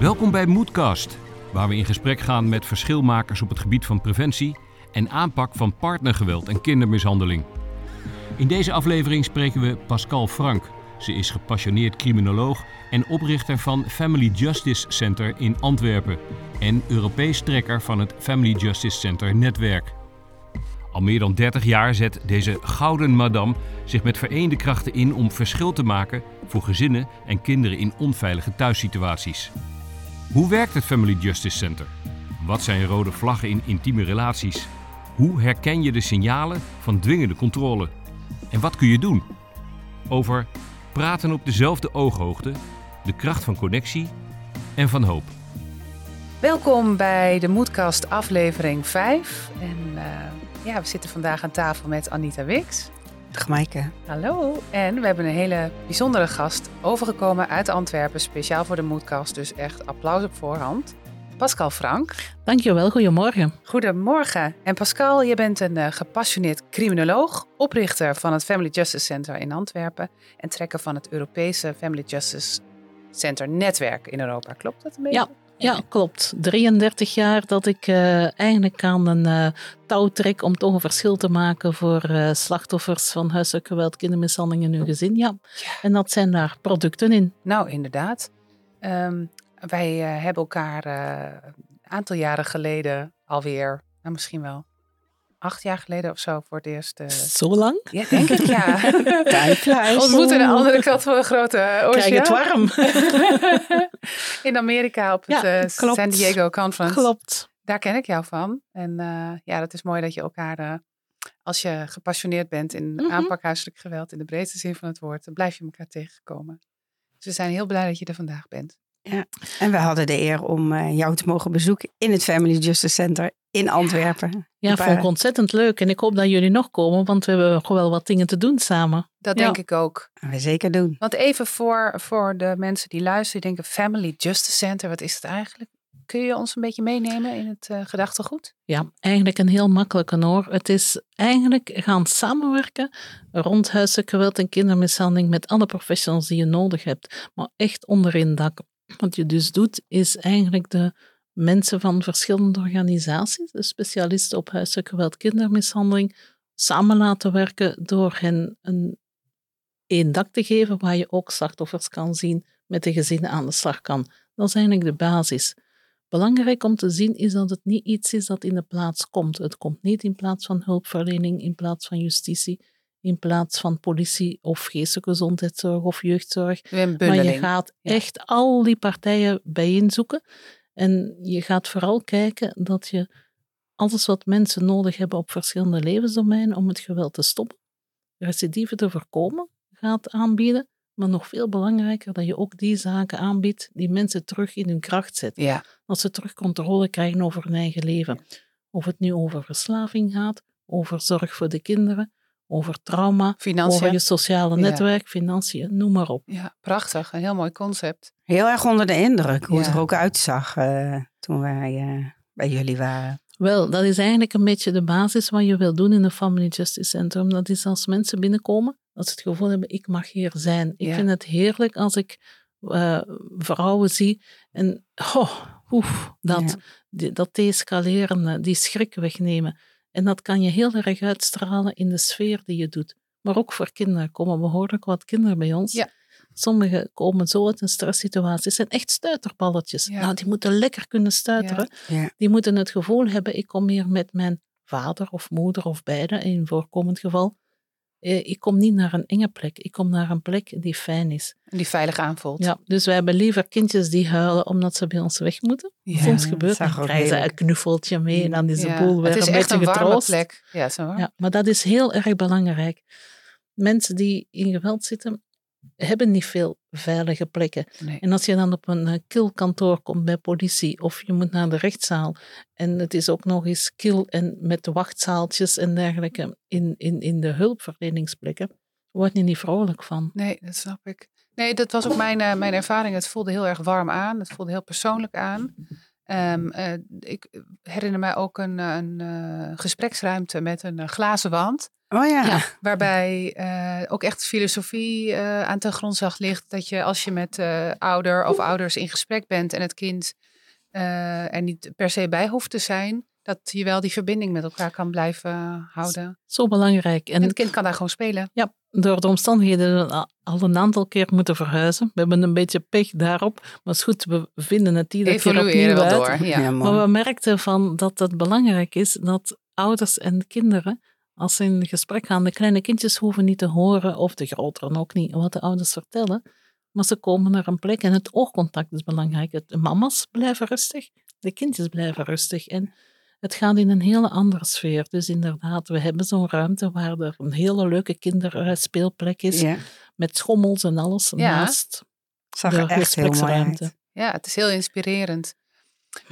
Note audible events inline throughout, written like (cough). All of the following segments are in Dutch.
Welkom bij Moodcast, waar we in gesprek gaan met verschilmakers op het gebied van preventie en aanpak van partnergeweld en kindermishandeling. In deze aflevering spreken we Pascal Frank. Ze is gepassioneerd criminoloog en oprichter van Family Justice Center in Antwerpen en Europees trekker van het Family Justice Center netwerk. Al meer dan 30 jaar zet deze gouden madame zich met vereende krachten in om verschil te maken voor gezinnen en kinderen in onveilige thuissituaties. Hoe werkt het Family Justice Center? Wat zijn rode vlaggen in intieme relaties? Hoe herken je de signalen van dwingende controle? En wat kun je doen? Over praten op dezelfde ooghoogte, de kracht van connectie en van hoop. Welkom bij de Moedkast aflevering 5. En uh, ja, we zitten vandaag aan tafel met Anita Wix. Dag Maaike. Hallo. En we hebben een hele bijzondere gast overgekomen uit Antwerpen, speciaal voor de Moedkast. Dus echt applaus op voorhand. Pascal Frank. Dankjewel, goedemorgen. Goedemorgen. En Pascal, je bent een uh, gepassioneerd criminoloog, oprichter van het Family Justice Center in Antwerpen en trekker van het Europese Family Justice Center netwerk in Europa. Klopt dat een beetje? Ja, ja, klopt. 33 jaar dat ik uh, eigenlijk aan een uh, touw trek om toch een verschil te maken voor uh, slachtoffers van huiselijk geweld, kindermishandeling in hun gezin. Ja. ja. En dat zijn daar producten in. Nou, inderdaad. Um, wij hebben elkaar een aantal jaren geleden alweer, nou misschien wel acht jaar geleden of zo voor het eerst. Uh... Zo lang? Ja, denk ik, ja. (laughs) Tijd Ontmoeten de andere kant van de grote oceaan. Krijg het warm. (laughs) In Amerika op het ja, uh, San Diego Conference. Klopt. Daar ken ik jou van. En uh, ja, dat is mooi dat je elkaar, als je gepassioneerd bent in mm -hmm. aanpak huiselijk geweld, in de breedste zin van het woord, dan blijf je elkaar tegenkomen. Dus we zijn heel blij dat je er vandaag bent. Ja, en we hadden de eer om uh, jou te mogen bezoeken in het Family Justice Center in Antwerpen. Ja, vond ik ontzettend leuk. En ik hoop dat jullie nog komen, want we hebben gewoon wel wat dingen te doen samen. Dat denk ik ook. we zeker doen. Want even voor, voor de mensen die luisteren, die denken Family Justice Center, wat is het eigenlijk? Kun je ons een beetje meenemen in het uh, gedachtegoed? Ja, eigenlijk een heel makkelijke hoor. Het is eigenlijk gaan samenwerken rond huiselijk geweld en kindermishandeling met alle professionals die je nodig hebt. Maar echt onder één dak. Wat je dus doet, is eigenlijk de mensen van verschillende organisaties, de specialisten op huiselijk geweld, kindermishandeling, samen laten werken door hen een één dak te geven waar je ook slachtoffers kan zien, met de gezinnen aan de slag kan. Dat is eigenlijk de basis. Belangrijk om te zien is dat het niet iets is dat in de plaats komt. Het komt niet in plaats van hulpverlening, in plaats van justitie, in plaats van politie of geestelijke gezondheidszorg of jeugdzorg. Maar je gaat echt al die partijen bijeenzoeken en je gaat vooral kijken dat je alles wat mensen nodig hebben op verschillende levensdomeinen om het geweld te stoppen, recidive te voorkomen, gaat aanbieden. Maar nog veel belangrijker dat je ook die zaken aanbiedt die mensen terug in hun kracht zetten. Ja. Dat ze terug controle krijgen over hun eigen leven. Of het nu over verslaving gaat, over zorg voor de kinderen, over trauma, financiën. over je sociale netwerk, ja. financiën, noem maar op. Ja, prachtig. Een heel mooi concept. Heel erg onder de indruk hoe ja. het er ook uitzag uh, toen wij uh, bij jullie waren. Wel, dat is eigenlijk een beetje de basis wat je wil doen in een Family Justice Centrum. Dat is als mensen binnenkomen, dat ze het gevoel hebben, ik mag hier zijn. Ik ja. vind het heerlijk als ik uh, vrouwen zie en oh, oef, dat, die, dat deescaleren, die schrik wegnemen. En dat kan je heel erg uitstralen in de sfeer die je doet. Maar ook voor kinderen komen behoorlijk wat kinderen bij ons. Ja. Sommigen komen zo uit een stresssituatie. Het zijn echt stuiterballetjes. Ja. Nou, die moeten lekker kunnen stuiteren. Ja. Die moeten het gevoel hebben, ik kom hier met mijn vader of moeder of beide, in een voorkomend geval. Ik kom niet naar een enge plek. Ik kom naar een plek die fijn is. Die veilig aanvoelt. Ja, dus wij hebben liever kindjes die huilen omdat ze bij ons weg moeten. Ja, Soms gebeurt dat. Dan krijgen ze een knuffeltje mee en dan is de ja, boel weer het is een echt beetje een getroost. plek. Ja, zo warm. ja, maar dat is heel erg belangrijk. Mensen die in geweld zitten, hebben niet veel veilige plekken. Nee. En als je dan op een kilkantoor komt bij politie of je moet naar de rechtszaal en het is ook nog eens kil en met wachtzaaltjes en dergelijke in, in, in de hulpverleningsplekken, word je niet vrolijk van. Nee, dat snap ik. Nee, dat was ook mijn, uh, mijn ervaring. Het voelde heel erg warm aan. Het voelde heel persoonlijk aan. Um, uh, ik herinner mij ook een, een uh, gespreksruimte met een glazen wand. Oh ja. Ja, waarbij eh, ook echt filosofie eh, aan ten grondslag ligt. Dat je als je met eh, ouder of ouders in gesprek bent en het kind eh, er niet per se bij hoeft te zijn, dat je wel die verbinding met elkaar kan blijven houden. Zo belangrijk. En En het kind kan daar gewoon spelen. ja, door de omstandigheden al- een aantal keer moeten verhuizen. We hebben een beetje pech daarop. Maar is goed, we vinden het iedere keer opnieuw wel uit. door. Ja. Maar we merkten van dat het belangrijk is dat ouders en kinderen, als ze in gesprek gaan, de kleine kindjes hoeven niet te horen, of de grooteren ook niet, wat de ouders vertellen. Maar ze komen naar een plek en het oogcontact is belangrijk. De mama's blijven rustig, de kindjes blijven rustig. En het gaat in een hele andere sfeer. Dus inderdaad, we hebben zo'n ruimte waar er een hele leuke kinderspeelplek is, Ja, met schommels en alles Ja. naast zag de er echt heel mooi uit. ja, het is heel inspirerend.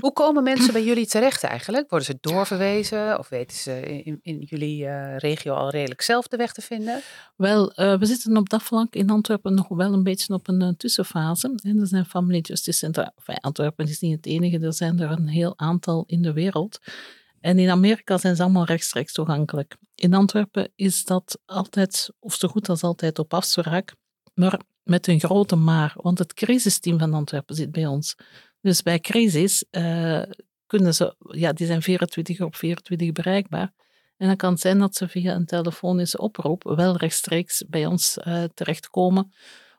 Hoe komen mensen bij (clears throat) jullie terecht eigenlijk? Worden ze doorverwezen of weten ze in, in jullie eh, regio al redelijk zelf de weg te vinden? Wel, eh, we zitten op dat vlak in Antwerpen nog wel een beetje op een eh, tussenfase. En er zijn Family Justice Centra. Enfin, Antwerpen is niet het enige, er zijn er een heel aantal in de wereld. En in Amerika zijn ze allemaal rechtstreeks toegankelijk. In Antwerpen is dat altijd, of zo goed als altijd, op afspraak. Maar met een grote maar, want het crisisteam van Antwerpen zit bij ons. Dus bij crisis eh, kunnen ze, ja, die zijn 24 op 24 bereikbaar. En dan kan het zijn dat ze via een telefonische oproep wel rechtstreeks bij ons eh, terechtkomen.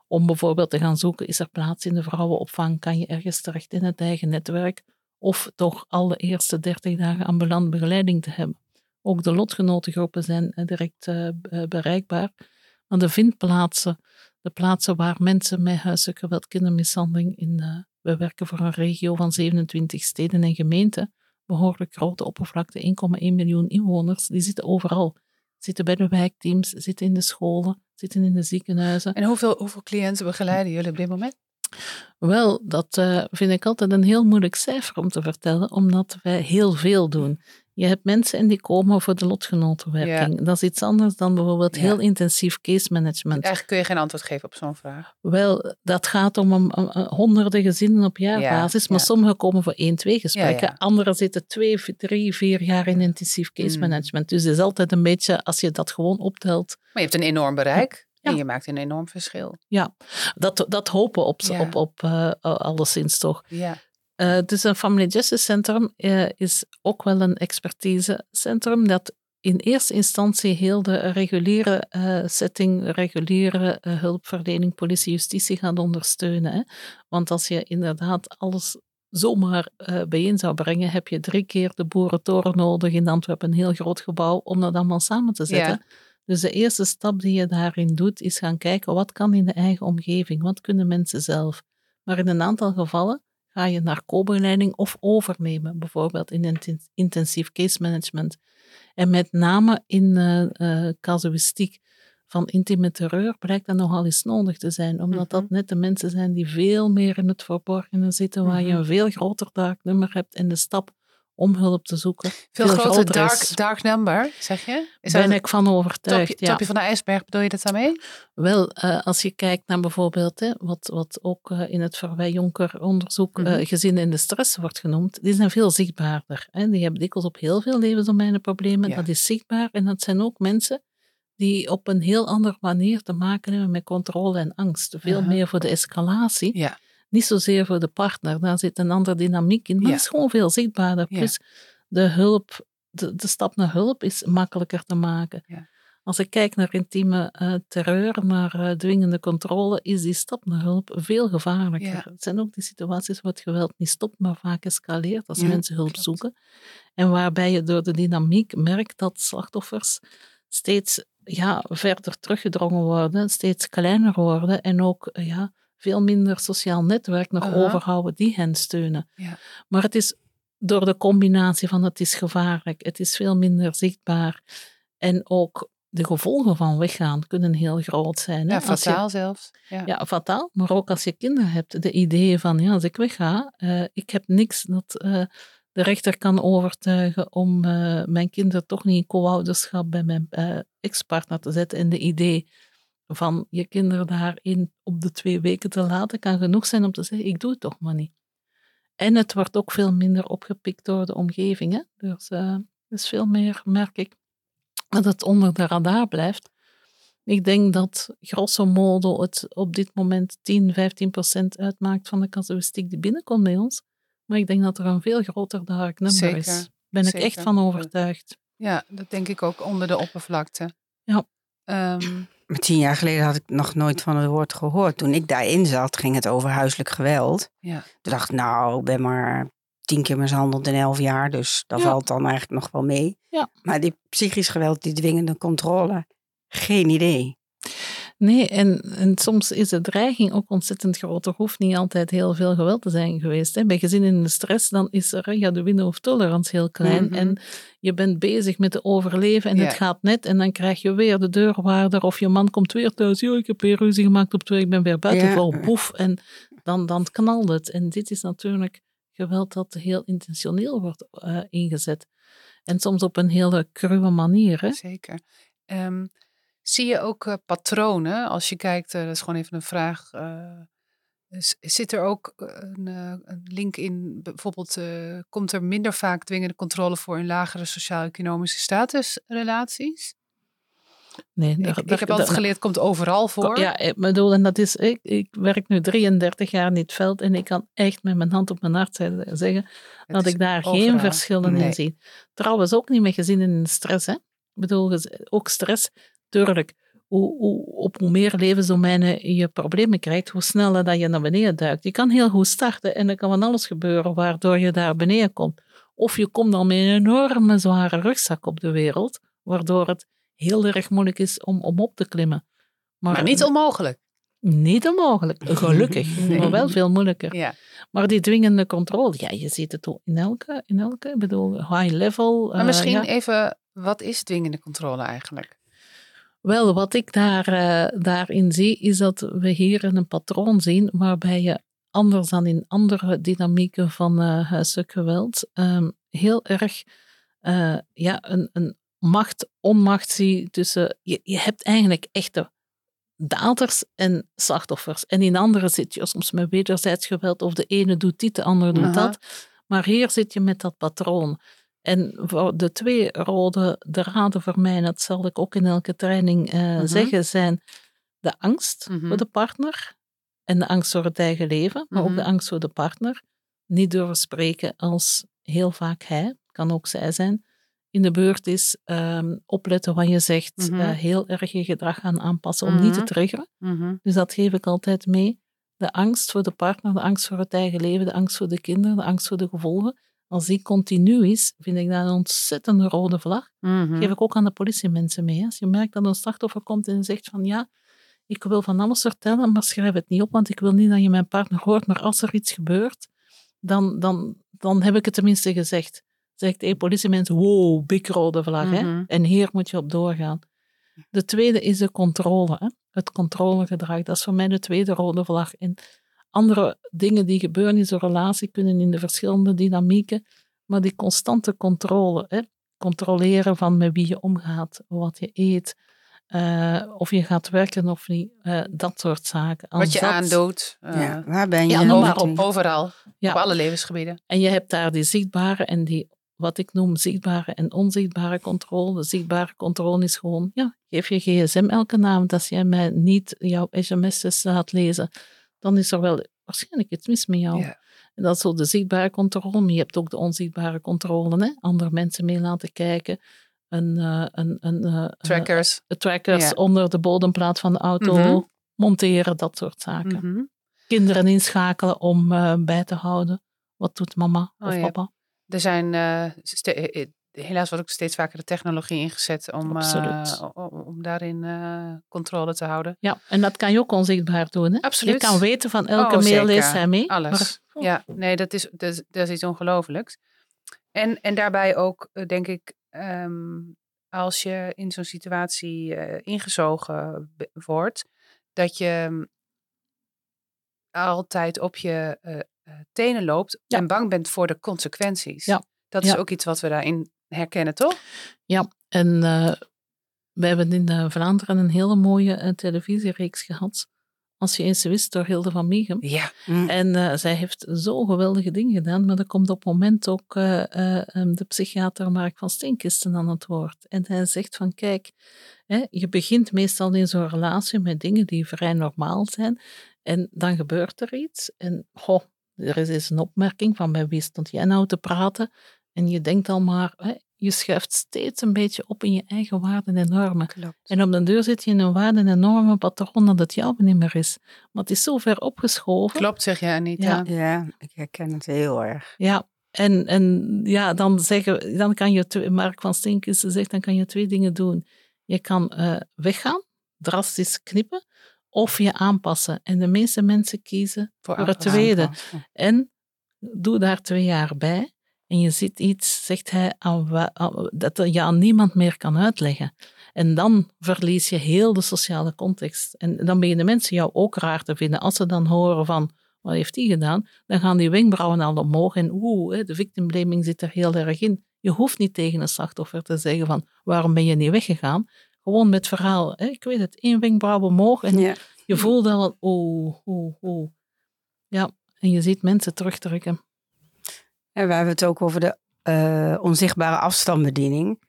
Om bijvoorbeeld te gaan zoeken, is er plaats in de vrouwenopvang? Kan je ergens terecht in het eigen netwerk? Of toch al de eerste 30 dagen ambulant begeleiding te hebben. Ook de lotgenotengroepen zijn eh, direct eh, bereikbaar. Maar de vindplaatsen, de plaatsen waar mensen met huiselijk geweld, kindermishandeling in... we werken voor een regio van 27 steden en gemeenten behoorlijk grote oppervlakte, 1,1 miljoen inwoners, die zitten overal. Zitten bij de wijkteams, zitten in de scholen, zitten in de ziekenhuizen. En hoeveel, hoeveel cliënten begeleiden jullie op dit moment? Wel, dat eh, vind ik altijd een heel moeilijk cijfer om te vertellen, omdat wij heel veel doen. Je hebt mensen en die komen voor de lotgenotenwerking. Dat is iets anders dan bijvoorbeeld Ja. heel intensief case management. Eigenlijk kun je geen antwoord geven op zo'n vraag. Wel, dat gaat om een, een- een honderden gezinnen op jaarbasis, Ja, maar sommigen komen voor één, twee gesprekken. Anderen zitten twee, drie, vier jaar in intensief case Mm. management. Dus het is altijd een beetje, als je dat gewoon optelt, Maar je hebt een enorm bereik Ja. en je maakt een enorm verschil. ja, dat, dat hopen op, Ja. op, op eh, alleszins toch. Ja. Eh, dus een Family Justice Centrum eh, is ook wel een expertisecentrum dat in eerste instantie heel de reguliere eh, setting, reguliere hulpverlening, politie, justitie gaat ondersteunen. Hè? Want als je inderdaad alles zomaar bijeen zou brengen, heb je drie keer de boerentoren nodig in Antwerpen, een heel groot gebouw, om dat allemaal samen te zetten. Dus de eerste stap die je daarin doet, is gaan kijken wat kan in de eigen omgeving, wat kunnen mensen zelf. Maar in een aantal gevallen ga je naar co-begeleiding of overnemen, bijvoorbeeld in inten- intensief case management. En met name in eh, casuïstiek van intieme terreur blijkt dat nogal eens nodig te zijn, omdat dat Mhm. net de mensen zijn die veel meer in het verborgene zitten, waar je Mhm. een veel groter dark nummer hebt en de stap om hulp te zoeken Veel, veel groter dark, dark number, zeg je? Is ben ik van overtuigd. topje, ja. topje van de ijsberg, bedoel je dat daarmee? Wel, eh, als je kijkt naar bijvoorbeeld, hè, wat, wat ook eh, in het Verwij Jonker onderzoek eh, Mhm. gezinnen in de stress wordt genoemd, die zijn veel zichtbaarder. Hè. Die hebben dikwijls op heel veel levensdomeinenproblemen. Ja. Dat is zichtbaar en dat zijn ook mensen die op een heel andere manier te maken hebben met controle en angst. Veel meer voor de escalatie, Ja. Niet zozeer voor de partner. Daar zit een andere dynamiek in, maar Ja. het is gewoon veel zichtbaarder. Plus de hulp, de, de stap naar hulp is makkelijker te maken. Als ik kijk naar intieme eh, terreur, naar eh, dwingende controle, is die stap naar hulp veel gevaarlijker. Ja. Het zijn ook die situaties waar het geweld niet stopt, maar vaak escaleert als Ja, mensen hulp klopt. zoeken. En waarbij je door de dynamiek merkt dat slachtoffers steeds ja, verder teruggedrongen worden, steeds kleiner worden en ook eh, ja, veel minder sociaal netwerk nog overhouden die hen steunen. Ja. Maar het is door de combinatie van het is gevaarlijk, het is veel minder zichtbaar en ook de gevolgen van weggaan kunnen heel groot zijn. Hè? Ja, je- fataal zelfs. Ja. ja, fataal. Maar ook als je kinderen hebt, de ideeën van, ja, als ik wegga, eh, ik heb niks dat eh, de rechter kan overtuigen om eh, mijn kinderen toch niet in co-ouderschap bij mijn ex-partner te zetten. En de idee van je kinderen daarin op de twee weken te laten, kan genoeg zijn om te zeggen, ik doe het toch maar niet. En het wordt ook veel minder opgepikt door de omgeving. Hè? Dus, eh, dus veel meer, merk ik, dat het onder de radar blijft. Ik denk dat grosso modo het op dit moment 10, 15 procent uitmaakt van de casuïstiek die binnenkomt bij ons. Maar ik denk dat er een veel groter dark number Zeker, is. Ben ik echt van overtuigd. Ja, dat denk ik ook onder de oppervlakte. Ja. Ehm, Maar tien jaar geleden had ik nog nooit van het woord gehoord. Toen ik daarin zat, ging het over huiselijk geweld. ja. Toen dacht ik, nou, ik ben maar tien keer mishandeld in elf jaar. Dus dat Ja. valt dan eigenlijk nog wel mee. Ja. Maar die psychisch geweld, die dwingende controle, geen idee. Nee, en, en soms is de dreiging ook ontzettend groot. Er hoeft niet altijd heel veel geweld te zijn geweest. Hè. Bij gezinnen in de stress, dan is er ja, de window of tolerance heel klein. Mhm. En je bent bezig met te overleven en Ja. het gaat net. En dan krijg je weer de deurwaarder of je man komt weer thuis. Jo, ik heb weer ruzie gemaakt op twee, ik ben weer buiten Ja. boef. En dan, dan knalt het. En dit is natuurlijk geweld dat heel intentioneel wordt eh, ingezet. En soms op een hele cruwe manier. Hè. Zeker. Ehm, zie je ook eh, patronen als je kijkt? eh, dat is gewoon even een vraag. eh, zit er ook een, een link in? Bijvoorbeeld, komt er minder vaak dwingende controle voor in lagere sociaal-economische statusrelaties? Nee, Ik, daar- ik daar- heb altijd daar- geleerd, het komt overal voor. Ja, ik bedoel, en dat is, ik, ik werk nu 33 jaar in het veld en ik kan echt met mijn hand op mijn hart zeggen Het dat ik daar overal. geen verschillen Nee. in zie. Trouwens, ook niet met gezinnen in stress. Hè? Ik bedoel, ook stress, tuurlijk. Hoe, hoe, op hoe meer levensdomeinen je problemen krijgt, hoe sneller dat je naar beneden duikt. Je kan heel goed starten en er kan van alles gebeuren waardoor je daar beneden komt. Of je komt dan met een enorme zware rugzak op de wereld, waardoor het heel erg moeilijk is om, om op te klimmen. Maar niet onmogelijk. Niet onmogelijk, (laughs) gelukkig, Nee. maar wel veel moeilijker. Ja. Maar die dwingende controle, ja, je ziet het ook in elke, in elke, ik bedoel, high level. Maar eh, misschien ja. even, wat is dwingende controle eigenlijk? Wel, wat ik daar, eh, daarin zie, is dat we hier een patroon zien waarbij je anders dan in andere dynamieken van eh huiselijk geweld ehm, heel erg eh, ja, een, een macht-onmacht ziet tussen... Je, je hebt eigenlijk echte daders en slachtoffers. En in andere zit je soms met wederzijds geweld of de ene doet dit, de andere doet Aha. dat. Maar hier zit je met dat patroon. En voor de twee rode draden voor mij, en dat zal ik ook in elke training eh, Mhm. zeggen, zijn de angst Mhm. voor de partner en de angst voor het eigen leven, maar ook Mhm. de angst voor de partner. Niet durven spreken als heel vaak hij, kan ook zij zijn, in de beurt is. ehm, opletten wat je zegt, eh, heel erg je gedrag gaan aanpassen om niet te triggeren. Dus dat geef ik altijd mee. De angst voor de partner, de angst voor het eigen leven, de angst voor de kinderen, de angst voor de gevolgen. Als die continu is, vind ik dat een ontzettende rode vlag. Mhm. Geef ik ook aan de politiemensen mee. Als je merkt dat een slachtoffer komt en zegt van ja, ik wil van alles vertellen, maar schrijf het niet op, want ik wil niet dat je mijn partner hoort. Maar als er iets gebeurt, dan, dan, dan heb ik het tenminste gezegd. Zegt de politiemensen, wow, big rode vlag. hè? Mhm. En hier moet je op doorgaan. De tweede is de controle. Hè? Het controlegedrag, dat is voor mij de tweede rode vlag. En andere dingen die gebeuren in zo'n relatie kunnen in de verschillende dynamieken, maar die constante controle, hè? controleren van met wie je omgaat, wat je eet, eh, of je gaat werken of niet, eh, dat soort zaken. Als Wat je dat- aandoet. eh, ja, waar ben je? ja, op. Overal. Ja. Op alle levensgebieden. En je hebt daar die zichtbare en die, wat ik noem, zichtbare en onzichtbare controle. De zichtbare controle is gewoon, ja, geef je gsm elke avond. Als jij mij niet jouw sms'jes laat lezen, dan is er wel waarschijnlijk iets mis met jou. Ja. En dat is zo de zichtbare controle, maar je hebt ook de onzichtbare controle. Hè? Andere mensen mee laten kijken. Een, eh, een, een, eh, Trackers. eh, trackers Ja. onder de bodemplaat van de auto Mhm. monteren, dat soort zaken. Mhm. Kinderen inschakelen om bij te houden. Wat doet mama Oh, of ja. papa? Er zijn helaas wordt ook steeds vaker de technologie ingezet om, eh, om daarin eh, controle te houden. Ja, en dat kan je ook onzichtbaar doen. Hè? Absoluut. Je kan weten van elke Oh, mail leest hij mee. Alles. maar- oh, Ja, nee, dat is, dat is, dat is iets ongelooflijks. En, en daarbij ook, eh, denk ik, ehm, als je in zo'n situatie ingezogen wordt, dat je mm, altijd op je tenen loopt Ja. en bang bent voor de consequenties. Ja. Dat is Ja. ook iets wat we daarin herkennen, toch? Ja, en eh, we hebben in eh, Vlaanderen een hele mooie eh, televisiereeks gehad als je eens wist, door Hilde van Miegem. Ja, Mm. En zij heeft zo geweldige dingen gedaan, maar er komt op het moment ook de psychiater Mark van Steenkisten aan het woord. En hij zegt van, kijk, hè, je begint meestal in zo'n relatie met dingen die vrij normaal zijn. En dan gebeurt er iets. En goh, er is eens een opmerking van, bij wie stond jij nou te praten? En je denkt al maar, hè, je schuift steeds een beetje op in je eigen waarden en normen. Klopt. En op den deur zit je in een waarden en normen patroon dat het jouw niet meer is. Maar het is zo ver opgeschoven. klopt zeg jij niet. Ja. Ja. Ik herken het heel erg. Ja, en, en ja, dan, zeggen, dan kan je, twee- Mark van Stinkisten zegt, dan kan je twee dingen doen. Je kan eh, weggaan, drastisch knippen, of je aanpassen. En de meeste mensen kiezen Voor voor het tweede. Aanpassen. En doe daar twee jaar bij. En je ziet iets, zegt hij, dat je aan niemand meer kan uitleggen. En dan verlies je heel de sociale context. En dan beginnen mensen jou ook raar te vinden. Als ze dan horen van, wat heeft die gedaan? Dan gaan die wenkbrauwen al omhoog. En oeh, de victim blaming zit er heel erg in. Je hoeft niet tegen een slachtoffer te zeggen van, waarom ben je niet weggegaan? Gewoon met verhaal, hè, ik weet het, één wenkbrauw omhoog. En Ja. je voelt al, oeh, oeh, oeh. Ja, en je ziet mensen terugtrekken. En we hebben het ook over de eh, onzichtbare afstandsbediening.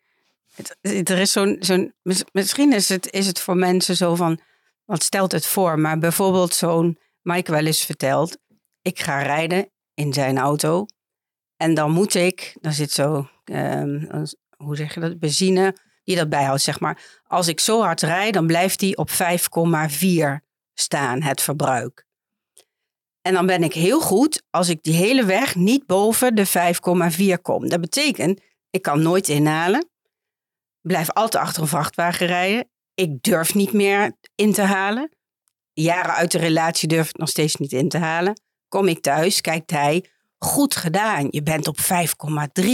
Het, er is zo'n, zo'n, mis- misschien is het, is het voor mensen zo van, wat stelt het voor? Maar bijvoorbeeld zo'n, Mike wel eens verteld, ik ga rijden in zijn auto en dan moet ik, dan zit zo, een- hoe zeg je dat, benzine die dat bijhoudt, zeg maar. Als ik zo hard rijd, dan blijft die op 5,4 staan, het verbruik. En dan ben ik heel goed als ik die hele weg niet boven de 5,4 kom. Dat betekent, ik kan nooit inhalen. Blijf altijd achter een vrachtwagen rijden. Ik durf niet meer in te halen. Jaren uit de relatie durf ik nog steeds niet in te halen. Kom ik thuis, kijkt hij, goed gedaan. Je bent op 5,3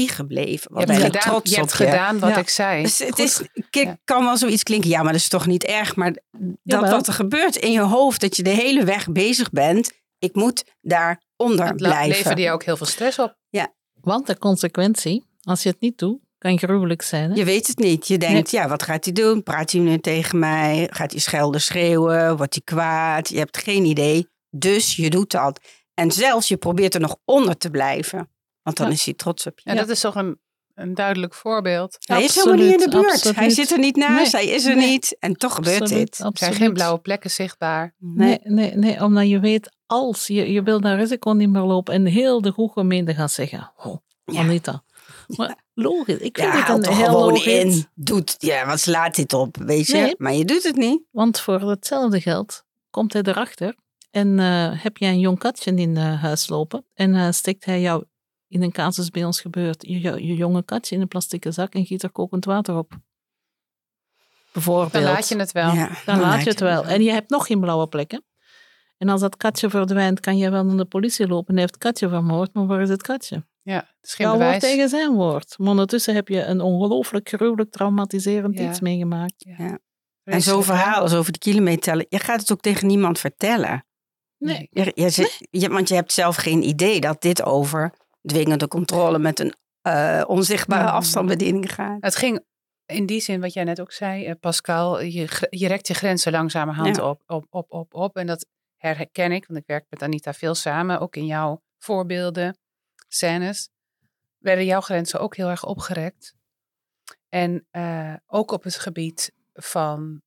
gebleven. Wat Je ben gedaan, trots je op hebt je. gedaan wat Ja. ik zei. Dus het Goed is, kijk, kan wel zoiets klinken. Ja, maar dat is toch niet erg. Maar dat Jawel. wat er gebeurt in je hoofd, dat je de hele weg bezig bent. Ik moet daaronder Het blijven. leverde je ook heel veel stress op. Want de consequentie, als je het niet doet, kan gruwelijk zijn. Hè? Je weet het niet. Je denkt, ja, wat gaat hij doen? Praat hij nu tegen mij? Gaat hij schelden, schreeuwen? Wordt hij kwaad? Je hebt geen idee. Dus je doet dat. En zelfs je probeert er nog onder te blijven. Want dan Ja. is hij trots op je. Ja, dat is toch een, een duidelijk voorbeeld. hij is helemaal niet in de Absoluut, buurt. Hij zit er niet naast. Nee, hij is er nee. niet. En toch gebeurt Absoluut, dit. Er zijn geen blauwe plekken zichtbaar. Nee, nee, nee, omdat je weet, als je, je wil dat risico niet meer lopen en heel de goede gemeente gaat zeggen, oh, Ja. Anita. Maar logisch, ik vind Ja, een toch heel gewoon logisch. in. Doet, ja, wat slaat dit op? Weet je? Nee. Maar je doet het niet. Want voor hetzelfde geld komt hij erachter en eh, heb jij een jong katje in eh, huis lopen en eh, steekt hij jou in een casus bij ons gebeurt, je, je, je jonge katje in een plastieke zak en giet er kokend water op. Bijvoorbeeld. Dan laat je het wel. Ja, Dan laat je het wel. En je hebt nog geen blauwe plekken. En als dat katje verdwijnt, kan je wel naar de politie lopen en heeft het katje vermoord, maar waar is het katje? Ja, het is geen Jouw woord tegen zijn woord. Maar ondertussen heb je een ongelooflijk gruwelijk traumatiserend Ja. iets meegemaakt. En zo'n verhaal als over de kilometer tellen. Je gaat het ook tegen niemand vertellen. Nee. Je, je, zit- je- want je hebt zelf geen idee dat dit over dwingende controle met een eh, onzichtbare Mm. afstandsbediening gaat. Het ging in die zin, wat jij net ook zei, eh, Pascal, je, je rekt je grenzen langzamerhand Ja. op, op, op, op, op. En dat herken ik, want ik werk met Anita veel samen, ook in jouw voorbeelden, scènes, werden jouw grenzen ook heel erg opgerekt. En eh, ook op het gebied van,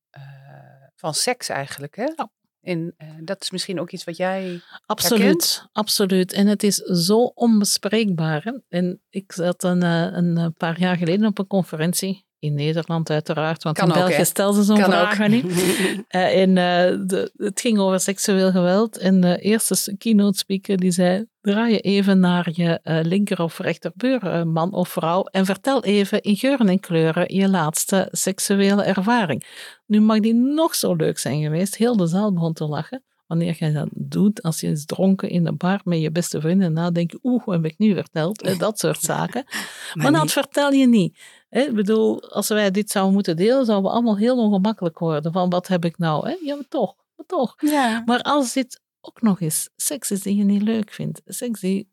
van seks eigenlijk, hè? In, eh, dat is misschien ook iets wat jij... Absoluut, absoluut. En het is zo onbespreekbaar. Hè? En ik zat een, eh, een eh, paar jaar geleden op een conferentie. In Nederland uiteraard, want Kan in België hè? stellen ze zo'n vragen ook. niet. (laughs) Eh, en eh, de, het ging over seksueel geweld. En de eerste keynote speaker die zei: draai je even naar je eh, linker of rechterbuur, eh, man of vrouw, en vertel even in geuren en kleuren je laatste seksuele ervaring. Nu mag die nog zo leuk zijn geweest. Heel de zaal begon te lachen. Wanneer jij dat doet, als je is dronken in de bar met je beste vrienden, dan denk je, oeh, wat heb ik nu verteld? Eh, Dat soort zaken. (laughs) Maar, dat niet- vertel je niet. Hè, Ik bedoel, als wij dit zouden moeten delen, zouden we allemaal heel ongemakkelijk worden. Van wat heb ik nou? Hè? Ja, maar toch, maar toch. Ja. Maar als dit ook nog eens seks is die je niet leuk vindt, seks die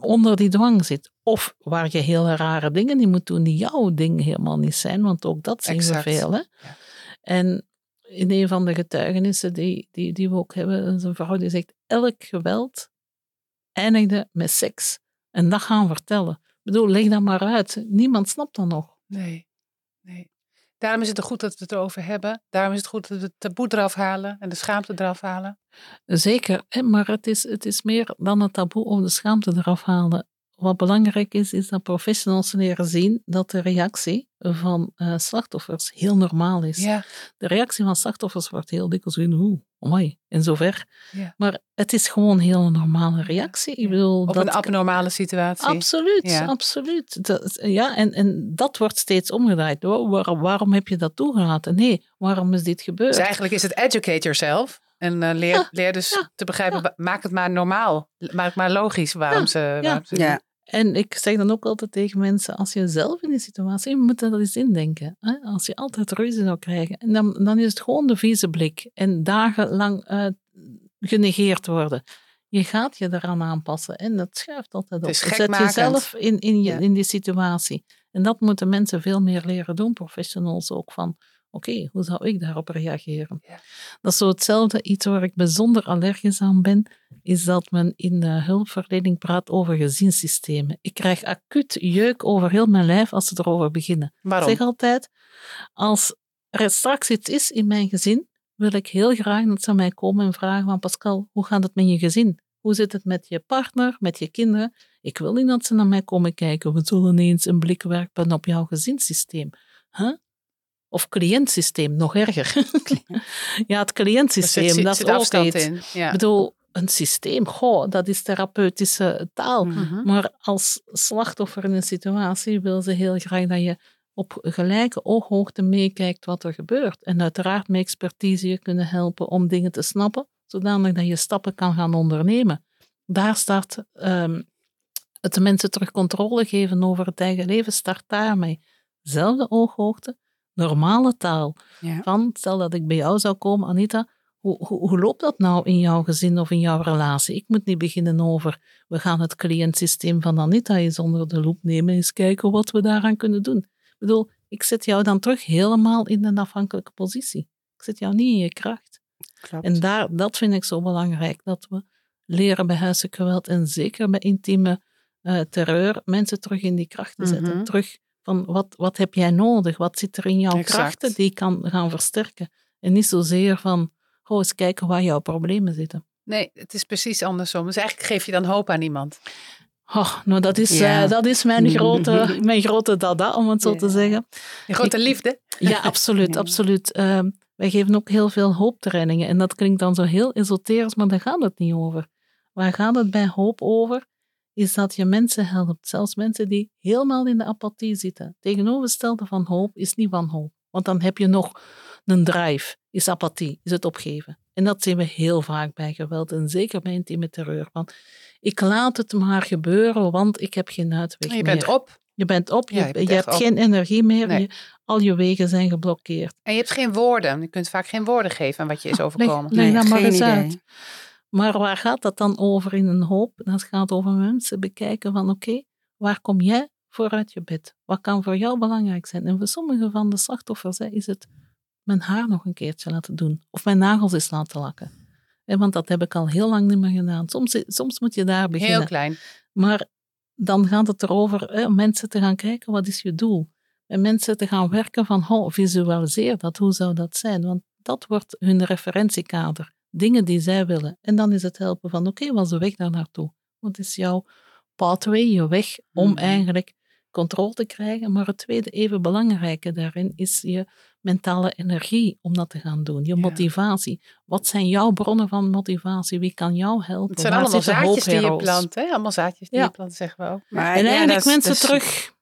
onder die dwang zit, of waar je hele rare dingen die moet doen die jouw ding helemaal niet zijn, want ook dat zien Exact. we veel. Hè? Ja. En in een van de getuigenissen die, die, die we ook hebben, is een vrouw die zegt, elk geweld eindigde met seks. En dat gaan vertellen. Ik bedoel, leg dat maar uit. Niemand snapt dat nog. Nee, nee. Daarom is het goed dat we het erover hebben. Daarom is het goed dat we het taboe eraf halen en de schaamte eraf halen. Zeker, maar het is, het is meer dan het taboe om de schaamte eraf halen. Wat belangrijk is, is dat professionals leren zien dat de reactie van uh, slachtoffers heel normaal is. Ja, De reactie van slachtoffers wordt heel dikwijls in hoe, amai, en zover. Ja. Maar het is gewoon een heel normale reactie. Ik bedoel, op dat een abnormale situatie. Absoluut, Ja. absoluut. Dat, ja, en, en dat wordt steeds omgedraaid. Wa- Waar, waarom heb je dat toegelaten? Nee, waarom is dit gebeurd? Dus eigenlijk is het educate yourself. En eh, leer, Ja, leer dus ja, te begrijpen, maak het maar normaal. Maak het maar logisch waarom Ja, ze... ja. waarom ze Ja, En ik zeg dan ook altijd tegen mensen, als je zelf in die situatie, je moet dat eens indenken. Hè? Als je altijd ruzie zou krijgen, en dan, dan is het gewoon de vieze blik en dagenlang eh, genegeerd worden. Je gaat je eraan aanpassen en dat schuift altijd op. Je Zet jezelf in, in, je, Ja. in die situatie. En dat moeten mensen veel meer leren doen, professionals ook, van oké, hoe zou ik daarop reageren? Ja. Dat is zo hetzelfde, iets waar ik bijzonder allergisch aan ben, is dat men in de hulpverlening praat over gezinssystemen. Ik krijg acuut jeuk over heel mijn lijf als ze erover beginnen. Ik Waarom? zeg altijd, als er straks iets is in mijn gezin, wil ik heel graag dat ze mij komen en vragen van Pascal, hoe gaat het met je gezin? Hoe zit het met je partner, met je kinderen? Ik wil niet dat ze naar mij komen kijken. We zullen eens een blik werpen op jouw gezinssysteem. Huh? Of cliëntsysteem, nog erger. (laughs) ja, het cliëntsysteem, dat zit is ook afstand iets. in. Ja. Ik bedoel, een systeem, goh, dat is therapeutische taal. Mhm. Maar als slachtoffer in een situatie wil ze heel graag dat je op gelijke ooghoogte meekijkt wat er gebeurt. En uiteraard met expertise je kunnen helpen om dingen te snappen, zodanig dat je stappen kan gaan ondernemen. Daar start ehm, het de mensen terug controle geven over het eigen leven, start daarmee. Zelfde ooghoogte, normale taal. ja. Van, stel dat ik bij jou zou komen, Anita, hoe, hoe, hoe loopt dat nou in jouw gezin of in jouw relatie? Ik moet niet beginnen over, we gaan het cliëntsysteem van Anita eens onder de loep nemen, eens kijken wat we daaraan kunnen doen. Ik bedoel, ik zet jou dan terug helemaal in een afhankelijke positie. Ik zet jou niet in je kracht. klopt. En daar, dat vind ik zo belangrijk, dat we leren bij huiselijk geweld en zeker bij intieme eh, terreur mensen terug in die kracht te zetten. Mhm. Terug van wat, wat heb jij nodig? Wat zit er in jouw Exact. krachten die ik kan gaan versterken? En niet zozeer van, goh, eens kijken waar jouw problemen zitten. Nee, het is precies andersom. Dus eigenlijk geef je dan hoop aan iemand. Oh, nou, dat is, Ja. eh, dat is mijn, grote, (laughs) mijn grote dada, om het zo Ja. te zeggen. Je grote Ik- liefde. Ja, absoluut, (laughs) Ja. absoluut. Ehm, wij geven ook heel veel hooptrainingen. En dat klinkt dan zo heel esoterisch, maar daar gaat het niet over. Waar gaat het bij hoop over? Is dat je mensen helpt, zelfs mensen die helemaal in de apathie zitten. Tegenovergestelde van hoop is niet wanhoop. Want dan heb je nog een drive, is apathie, is het opgeven. En dat zien we heel vaak bij geweld en zeker bij intieme terreur. Van, ik laat het maar gebeuren, want ik heb geen uitweg Je meer. bent op Je bent op, je, Ja, je bent je echt hebt op. geen energie meer, Nee. je- al je wegen zijn geblokkeerd. en je hebt geen woorden. Je kunt vaak geen woorden geven aan wat je is overkomen. Leg Nee, dat maar geen eens idee. uit. Maar waar gaat dat dan over in een hoop? Dat gaat over mensen bekijken van oké, waar kom jij voor uit je bed? Wat kan voor jou belangrijk zijn? En voor sommige van de slachtoffers hè, is het mijn haar nog een keertje laten doen. Of mijn nagels eens laten lakken. Hè, want dat heb ik al heel lang niet meer gedaan. Soms, soms moet je daar beginnen. Heel klein. Maar dan gaat het erover hè, om mensen te gaan kijken, wat is je doel? En mensen te gaan werken van, oh, visualiseer dat, hoe zou dat zijn? Want dat wordt hun referentiekader, dingen die zij willen. En dan is het helpen van, oké, wat is de weg daar naartoe? Wat is jouw pathway, je weg om Mhm. eigenlijk controle te krijgen? Maar het tweede even belangrijke daarin is je mentale energie om dat te gaan doen, je Ja. motivatie. Wat zijn jouw bronnen van motivatie? Wie kan jou helpen? Het zijn Waar allemaal zaadjes die je plant. Hè? Allemaal zaadjes die Ja. je plant, zeggen we ook. Maar En eigenlijk mensen dat is- terug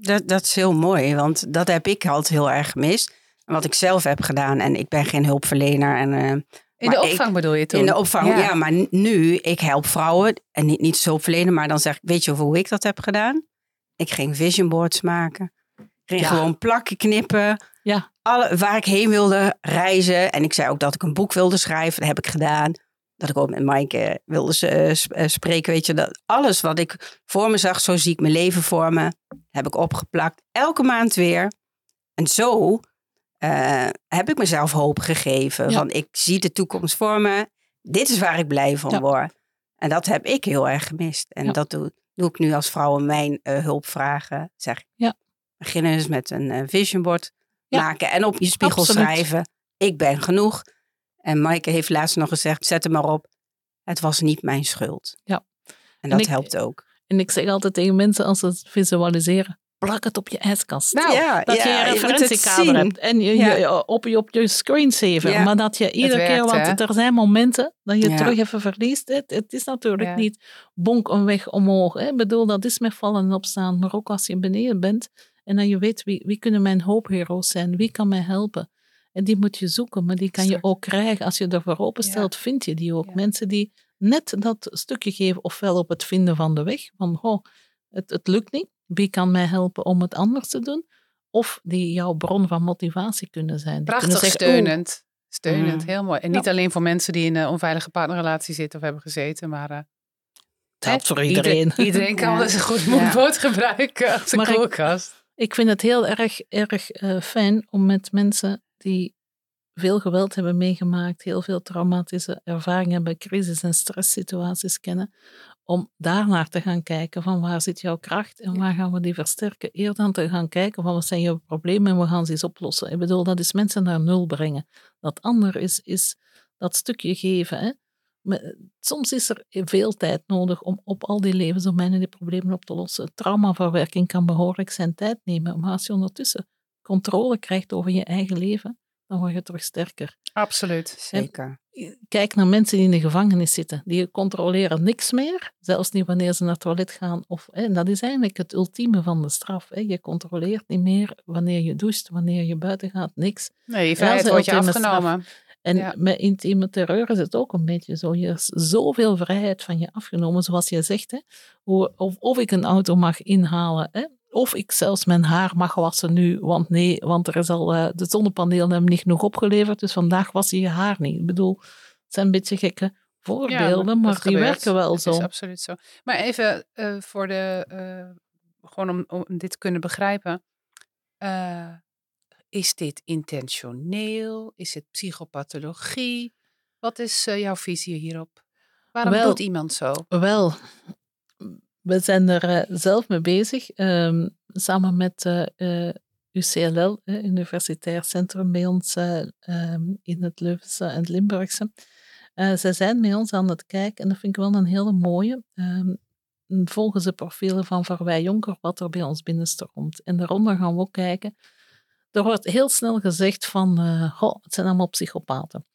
Dat, dat is heel mooi, want dat heb ik altijd heel erg gemist. Wat ik zelf heb gedaan, en ik ben geen hulpverlener. En, eh, In Maar de ik- opvang bedoel je toen? in de opvang, ja. maar nu, ik help vrouwen. En niet, niet hulpverlener, maar dan zeg ik, weet je hoe ik dat heb gedaan? Ik ging vision boards maken. Ik ging Ja. gewoon plakken knippen. Ja. Alle, waar ik heen wilde reizen. En ik zei ook dat ik een boek wilde schrijven. Dat heb ik gedaan. Dat ik ook met Maaike eh, wilde eh, eh, spreken. Weet je, dat alles wat ik voor me zag, zo zie ik mijn leven voor me. Heb ik opgeplakt. Elke maand weer. En zo eh, heb ik mezelf hoop gegeven. Ja. Van ik zie de toekomst voor me. Dit is waar ik blij van Ja. word. En dat heb ik heel erg gemist. En Ja. dat doe, doe ik nu als vrouwen mijn eh, hulp vragen. Zeg, ik, Ja. begin eens met een eh, vision board maken. En op je spiegel Absoluut. schrijven. Ik ben genoeg. En Maaike heeft laatst nog gezegd, zet hem maar op. Het was niet mijn schuld. Ja. En dat ik- helpt ook. En ik zeg altijd tegen mensen als ze het visualiseren, plak het op je ijskast. Nou, ja, dat ja, je je een referentiekader hebt. En je, Ja. je- op, je, op je screensaver. Ja. Maar dat je iedere werkt, keer, want hè? er zijn momenten dat je Ja. terug even verliest. Het, het is natuurlijk Ja. niet bonk een weg omhoog. Hè. Ik bedoel, dat is met vallen en opstaan. Maar ook als je beneden bent en dan je weet wie, wie kunnen mijn hoopheroes zijn. Wie kan mij helpen. En die moet je zoeken, maar die kan je ook krijgen. Als je ervoor openstelt, vind je die ook. Ja. Mensen die net dat stukje geven, ofwel op het vinden van de weg. Van, oh, het, het lukt niet. Wie kan mij helpen om het anders te doen? Of die jouw bron van motivatie kunnen zijn. Die Prachtig kunnen zeggen, "Oh, steunend. Steunend, Mm. heel mooi. En Ja. niet alleen voor mensen die in een onveilige partnerrelatie zitten of hebben gezeten, maar eh, het helpt hè, voor iedereen. (laughs) Iedereen kan Ja. eens een goed Ja. boot gebruiken als een Maar ik- koelkast. Ik vind het heel erg, erg eh, fijn om met mensen die veel geweld hebben meegemaakt, heel veel traumatische ervaringen hebben, crisis- en stresssituaties kennen, om daarnaar te gaan kijken van waar zit jouw kracht en waar gaan we die versterken. Eerder dan te gaan kijken van wat zijn jouw problemen en we gaan ze eens oplossen. Ik bedoel, dat is mensen naar nul brengen. Dat ander is, is dat stukje geven. Hè? Maar Soms is er veel tijd nodig om op al die levensdomeinen die problemen op te lossen. Traumaverwerking kan behoorlijk zijn tijd nemen, maar als je ondertussen controle krijgt over je eigen leven, dan word je terug sterker. Absoluut. Zeker. Kijk naar mensen die in de gevangenis zitten. Die controleren niks meer, zelfs niet wanneer ze naar het toilet gaan. Of, hè, en dat is eigenlijk het ultieme van de straf. Hè. Je controleert niet meer wanneer je doucht, wanneer je buiten gaat, niks. Nee, je vrijheid wordt je straf. afgenomen. En Ja. met intieme terreur is het ook een beetje zo. Je is zoveel vrijheid van je afgenomen, zoals je zegt. Hè? Hoe, of, of ik een auto mag inhalen, hè? Of ik zelfs mijn haar mag wassen nu. Want nee, want er is al, eh, de zonnepanelen hebben niet genoeg opgeleverd, dus vandaag was je je haar niet. Ik bedoel, het zijn een beetje gekke voorbeelden, maar die werken wel zo. is absoluut zo. Maar even eh, voor de, eh, gewoon om, om dit te kunnen begrijpen. Is dit intentioneel? Is het psychopathologie? Wat is jouw visie hierop? Waarom Wel- doet iemand zo? Wel, we zijn er eh, zelf mee bezig, ehm, samen met eh, eh, UCLL, Universitair Centrum bij ons eh, ehm, in het Leuvense en het Limburgse. Zij zijn met ons aan het kijken en dat vind ik wel een hele mooie. Ehm, volgen ze profielen van Verwij Jonker, wat er bij ons binnenstroomt. En daaronder gaan we ook kijken. Er wordt heel snel gezegd van, "Goh, het zijn allemaal psychopaten.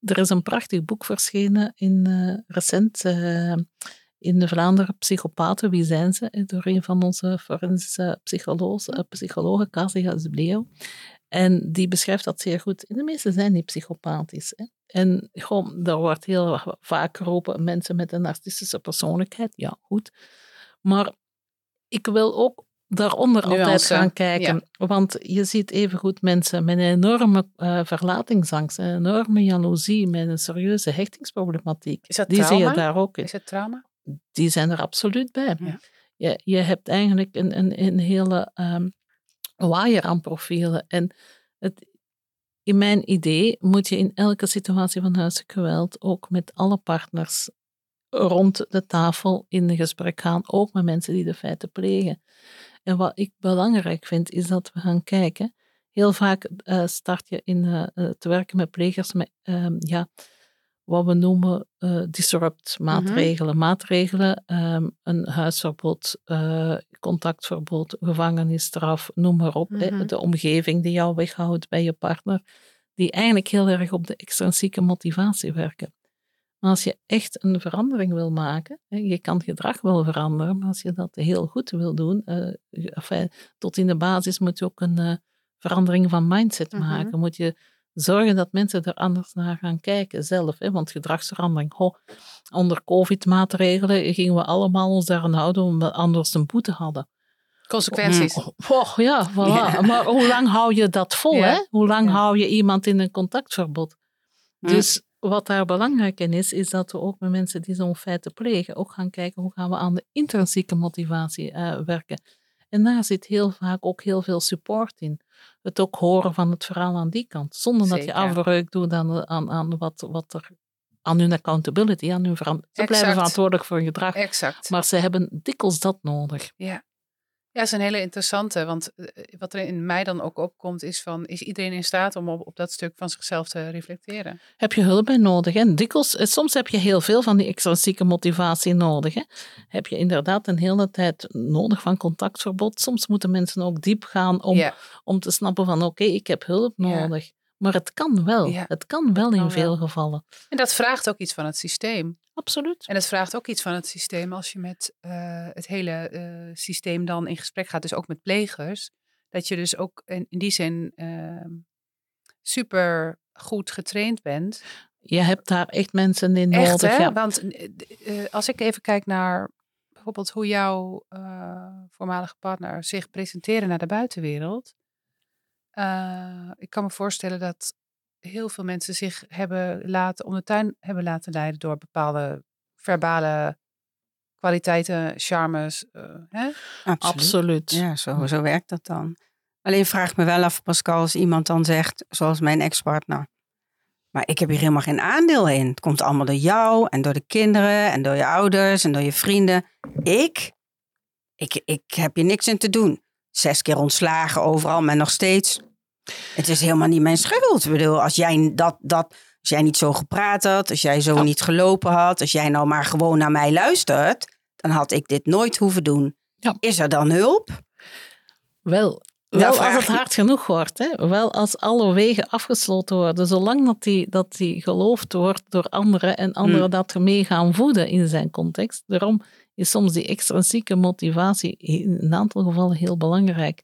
Er is een prachtig boek verschenen in, recent in de Vlaanderen Psychopaten. Wie zijn ze? Door een van onze forensische psychologen, eh, psychologen Kasia Zbleo. En die beschrijft dat zeer goed. En de meeste zijn niet psychopathisch. Hè? En gewoon, er wordt heel vaak geroepen mensen met een narcistische persoonlijkheid. Ja, goed. Maar ik wil ook daaronder altijd gaan kijken. Want je ziet evengoed mensen met een enorme eh, verlatingsangst, een enorme jaloezie, met een serieuze hechtingsproblematiek. Is dat Die zie je trauma? daar ook in. Is het trauma? Die zijn er absoluut bij. Ja. Je, je hebt eigenlijk een, een, een hele ehm, waaier aan profielen. En het, in mijn idee moet je in elke situatie van huiselijk geweld ook met alle partners rond de tafel in gesprek gaan, ook met mensen die de feiten plegen. En wat ik belangrijk vind, is dat we gaan kijken. Heel vaak eh, start je in eh, eh, te werken met plegers met ehm, ja, wat we noemen eh, disrupt maatregelen. Maatregelen, ehm, een huisverbod, eh, contactverbod, gevangenisstraf, noem maar op. hè. Mhm. De omgeving die jou weghoudt bij je partner, die eigenlijk heel erg op de extrinsieke motivatie werken. Maar als je echt een verandering wil maken, hè, je kan gedrag wel veranderen, maar als je dat heel goed wil doen, eh, enfin, tot in de basis moet je ook een verandering van mindset Mhm. maken. Moet je zorgen dat mensen er anders naar gaan kijken zelf. Hè? Want gedragsverandering, ho, onder covid-maatregelen gingen we allemaal ons daaraan houden omdat we anders een boete hadden. Consequenties. Oh, ja, voilà. Ja. (laughs) Maar hoe lang hou je dat vol? Ja. Hè? Hoe lang Ja. hou je iemand in een contactverbod? Dus wat daar belangrijk in is, is dat we ook met mensen die zo'n feiten plegen, ook gaan kijken hoe gaan we aan de intrinsieke motivatie eh, werken. En daar zit heel vaak ook heel veel support in. Het ook horen van het verhaal aan die kant. Zonder dat je afbreuk doet aan, aan, aan wat, wat er aan hun accountability, aan hun Ze blijven verantwoordelijk voor hun gedrag. Exact. Maar ze hebben dikwijls dat nodig. Ja, dat is een hele interessante. Want eh, wat er in mij dan ook opkomt is van... is iedereen in staat om op, op dat stuk van zichzelf te reflecteren? Heb je hulp bij nodig? En dikwijls, eh, soms heb je heel veel van die extrinsieke motivatie nodig. Hè? Heb je inderdaad een hele tijd nodig van contactverbod. Soms moeten mensen ook diep gaan om, ja, om te snappen van oké, ik heb hulp Ja. nodig. Maar het kan wel. Ja, Het kan wel in kan veel wel. gevallen. en dat vraagt ook iets van het systeem. Absoluut. En het vraagt ook iets van het systeem als je met eh, het hele eh, systeem dan in gesprek gaat. Dus ook met plegers. Dat je dus ook in, in die zin ehm, super goed getraind bent. Je hebt daar echt mensen in Echt, nodig. hè? ja. Want eh, als ik even kijk naar bijvoorbeeld hoe jouw voormalige partner zich presenteren naar de buitenwereld. ik kan me voorstellen dat heel veel mensen zich hebben laten, om de tuin hebben laten leiden door bepaalde verbale kwaliteiten, charmes. eh, hè? Absoluut. Absoluut. Ja, zo, zo werkt dat dan. Alleen vraag me wel af, Pascal, als iemand dan zegt, zoals mijn ex-partner. Maar ik heb hier helemaal geen aandeel in. Het komt allemaal door jou en door de kinderen en door je ouders en door je vrienden. Ik? Ik, ik heb hier niks in te doen. Zes keer ontslagen overal, maar nog steeds. Het is helemaal niet mijn schuld. Ik bedoel, als jij, dat, dat, als jij niet zo gepraat had, als jij zo Ja. niet gelopen had, als jij nou maar gewoon naar mij luistert, dan had ik dit nooit hoeven doen. Ja. Is er dan hulp? Wel, Nou, wel als het hard genoeg wordt. Hè? Wel als alle wegen afgesloten worden. Zolang dat die, dat die geloofd wordt door anderen en anderen Hmm. dat mee gaan voeden in zijn context. Daarom is soms die extrinsieke motivatie in een aantal gevallen heel belangrijk.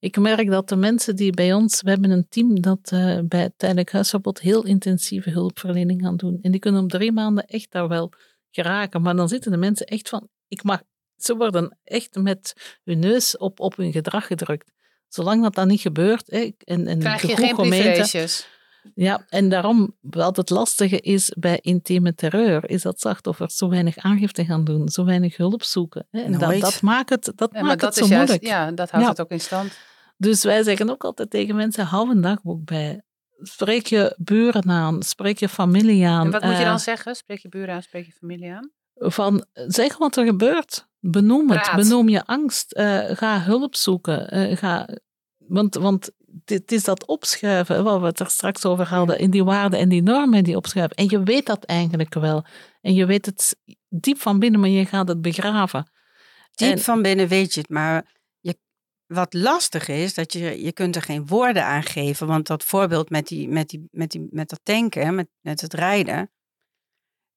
Ik merk dat de mensen die bij ons, we hebben een team dat eh, bij het tijdelijk huisverbod heel intensieve hulpverlening gaan doen. En die kunnen op drie maanden echt daar wel geraken. Maar dan zitten de mensen echt van, ik mag, ze worden echt met hun neus op, op hun gedrag gedrukt. Zolang dat dan niet gebeurt, hè, en, en Krijg de je geen gemeente, privileges. Ja, en daarom, wat het lastige is bij intieme terreur, is dat slachtoffers zo weinig aangifte gaan doen, zo weinig hulp zoeken. Hè. En dat, Nooit. dat maakt het, dat Ja, maakt dat het zo juist, moeilijk. ja, dat houdt Ja. het ook in stand. Dus wij zeggen ook altijd tegen mensen, hou een dagboek bij. Spreek je buren aan, spreek je familie aan. En wat moet je eh, dan zeggen? Spreek je buren aan, spreek je familie aan? van zeg wat er gebeurt. Benoem het. Praat. Benoem je angst. eh, ga hulp zoeken. eh, ga, want, want dit is dat opschuiven, waar we het er straks over hadden, in die waarden en die normen die opschuiven. En je weet dat eigenlijk wel. En je weet het diep van binnen, maar je gaat het begraven. Diep En- van binnen weet je het, maar je, wat lastig is, dat je, je kunt er geen woorden aan geven. Want dat voorbeeld met, die, met, die, met, die, met dat tanken, met, met het rijden.